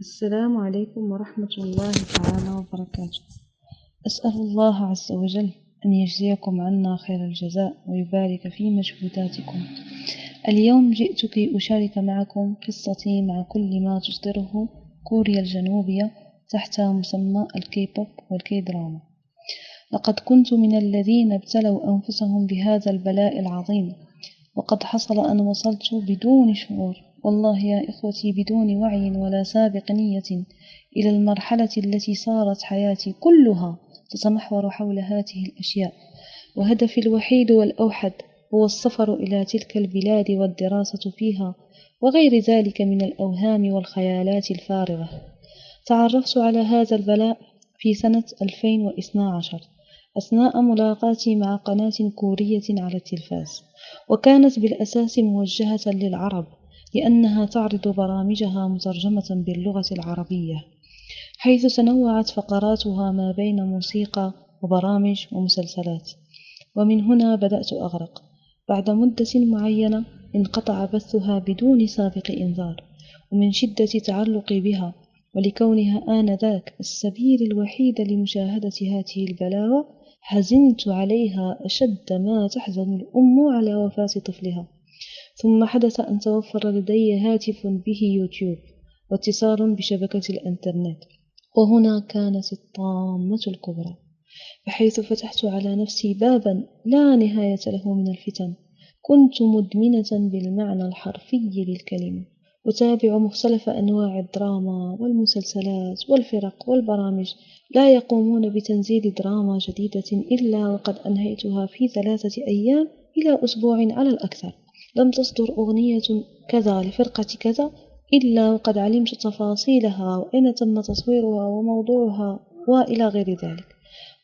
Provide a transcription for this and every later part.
السلام عليكم ورحمة الله تعالى وبركاته. أسأل الله عز وجل أن يجزيكم عنا خير الجزاء ويبارك في مجهوداتكم. اليوم جئت كي أشارك معكم قصتي مع كل ما تصدره كوريا الجنوبية تحت مسمى ال K-pop وال K-drama لقد كنت من الذين ابتلوا أنفسهم بهذا البلاء العظيم وقد حصل أن وصلت بدون شعور. والله يا إخوتي بدون وعي ولا سابق نية إلى المرحلة التي صارت حياتي كلها تتمحور حول هذه الأشياء. وهدفي الوحيد والأوحد هو السفر إلى تلك البلاد والدراسة فيها وغير ذلك من الأوهام والخيالات الفارغة. تعرفت على هذا البلاء في سنة 2012 أثناء ملاقاتي مع قناة كورية على التلفاز وكانت بالأساس موجهة للعرب. لأنها تعرض برامجها مترجمة باللغة العربية حيث تنوعت فقراتها ما بين موسيقى وبرامج ومسلسلات. ومن هنا بدأت أغرق. بعد مدة معينة انقطع بثها بدون سابق إنذار ومن شدة تعلقي بها ولكونها آنذاك السبيل الوحيد لمشاهدة هذه البلاوة حزنت عليها أشد ما تحزن الأم على وفاة طفلها. ثم حدث أن توفر لدي هاتف به يوتيوب واتصال بشبكة الإنترنت وهنا كانت الطامة الكبرى بحيث فتحت على نفسي بابا لا نهاية له من الفتن. كنت مدمنة بالمعنى الحرفي للكلمة أتابع مختلف أنواع الدراما والمسلسلات والفرق والبرامج. لا يقومون بتنزيل دراما جديدة إلا وقد أنهيتها في ثلاثة أيام إلى أسبوع على الأكثر. لم تصدر أغنية كذا لفرقة كذا إلا وقد علمت تفاصيلها وأين تم تصويرها وموضوعها وإلى غير ذلك.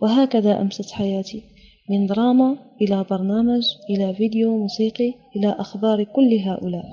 وهكذا أمست حياتي من دراما إلى برنامج إلى فيديو موسيقي إلى أخبار كل هؤلاء.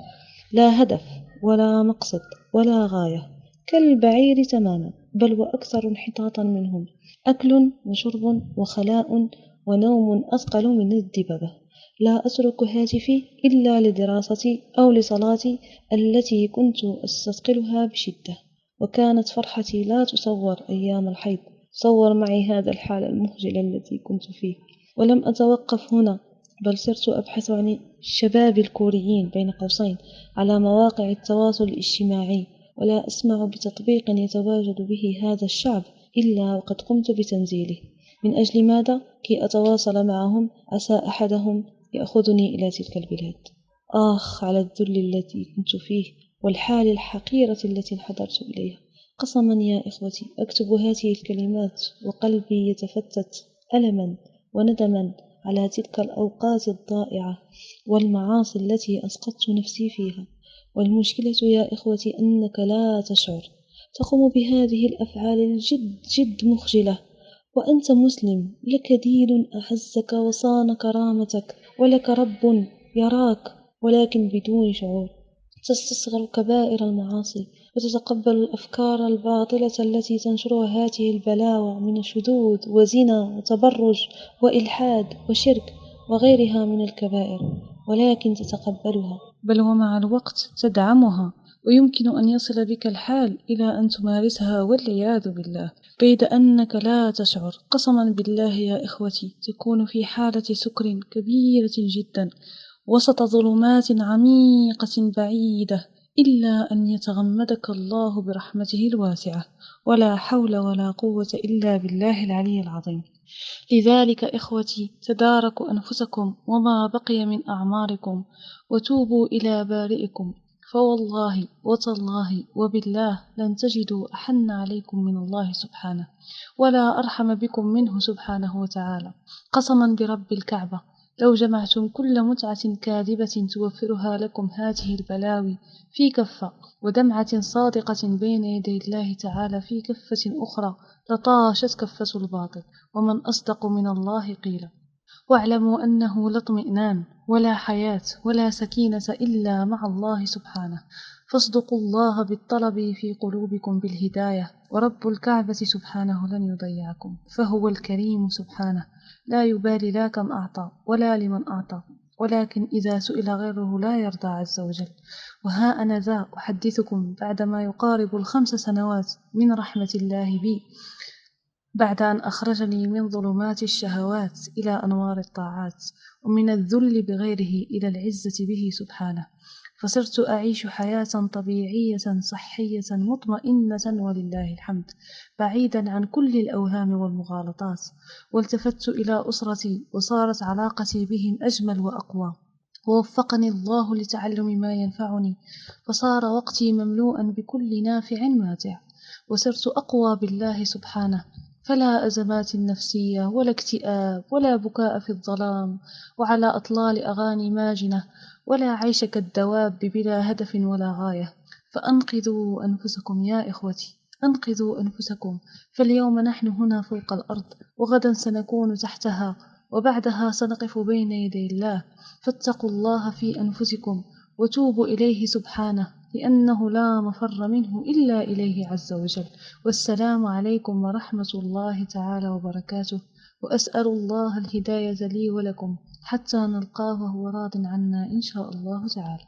لا هدف ولا مقصد ولا غاية كالبعير تماما بل وأكثر انحطاطا منهم. أكل وشرب وخلاء ونوم أثقل من الدببة. لا أترك هاتفي إلا لدراستي أو لصلاتي التي كنت أستثقلها بشدة. وكانت فرحتي لا تصور أيام الحيض. صور معي هذا الحال المخجل الذي كنت فيه. ولم أتوقف هنا بل صرت أبحث عن الشباب الكوريين بين قوسين على مواقع التواصل الاجتماعي. ولا أسمع بتطبيق يتواجد به هذا الشعب إلا وقد قمت بتنزيله. من أجل ماذا؟ كي أتواصل معهم عسى أحدهم يأخذني إلى تلك البلاد. آخ على الذل الذي كنت فيه والحال الحقيرة التي انحدرت إليها. قسما يا إخوتي أكتب هذه الكلمات وقلبي يتفتت ألما وندما على تلك الأوقات الضائعة والمعاصي التي أسقطت نفسي فيها. والمشكلة يا إخوتي أنك لا تشعر. تقوم بهذه الأفعال الجد جد مخجلة. وأنت مسلم لك دين أعزك وصان كرامتك. ولك رب يراك ولكن بدون شعور. تستصغر كبائر المعاصي وتتقبل الأفكار الباطلة التي تنشرها هذه البلاوى من شذوذ وزنا وتبرج وإلحاد وشرك وغيرها من الكبائر ولكن تتقبلها. بل ومع الوقت تدعمها. ويمكن أن يصل بك الحال إلى أن تمارسها والعياذ بالله. بيد أنك لا تشعر. قسما بالله يا إخوتي تكون في حالة سكر كبيرة جدا وسط ظلمات عميقة بعيدة إلا أن يتغمدك الله برحمته الواسعة. ولا حول ولا قوة إلا بالله العلي العظيم. لذلك إخوتي تداركوا أنفسكم وما بقي من أعماركم وتوبوا إلى بارئكم. فوالله وتالله وبالله لن تجدوا أحن عليكم من الله سبحانه ولا أرحم بكم منه سبحانه وتعالى. قسما برب الكعبة لو جمعتم كل متعة كاذبة توفرها لكم هذه البلاوي في كفة ودمعة صادقة بين يدي الله تعالى في كفة أخرى لطاشت كفة الباطل ومن أصدق من الله قيلا. واعلموا أنه لا اطمئنان ولا حياة ولا سكينة إلا مع الله سبحانه. فاصدقوا الله بالطلب في قلوبكم بالهداية ورب الكعبة سبحانه لن يضيعكم فهو الكريم سبحانه. لا يبالي لا كم أعطى ولا لمن أعطى ولكن إذا سئل غيره لا يرضى عز وجل. وها أنا ذا أحدثكم بعدما يقارب الخمس سنوات من رحمة الله بي. بعد أن أخرجني من ظلمات الشهوات إلى أنوار الطاعات ومن الذل بغيره إلى العزة به سبحانه فصرت أعيش حياة طبيعية صحية مطمئنة ولله الحمد بعيدا عن كل الأوهام والمغالطات والتفت إلى أسرتي وصارت علاقتي بهم أجمل وأقوى. ووفقني الله لتعلم ما ينفعني فصار وقتي مملوءا بكل نافع ماتع وصرت أقوى بالله سبحانه فلا أزمات نفسية ولا اكتئاب ولا بكاء في الظلام وعلى أطلال أغاني ماجنة ولا عيش كالدواب بلا هدف ولا غاية. فأنقذوا أنفسكم يا إخوتي أنقذوا أنفسكم. فاليوم نحن هنا فوق الأرض وغدا سنكون تحتها وبعدها سنقف بين يدي الله. فاتقوا الله في أنفسكم وتوبوا إليه سبحانه. لأنه لا مفر منه إلا إليه عز وجل. والسلام عليكم ورحمة الله تعالى وبركاته. وأسأل الله الهداية لي ولكم حتى نلقاه وهو راض عنا إن شاء الله تعالى.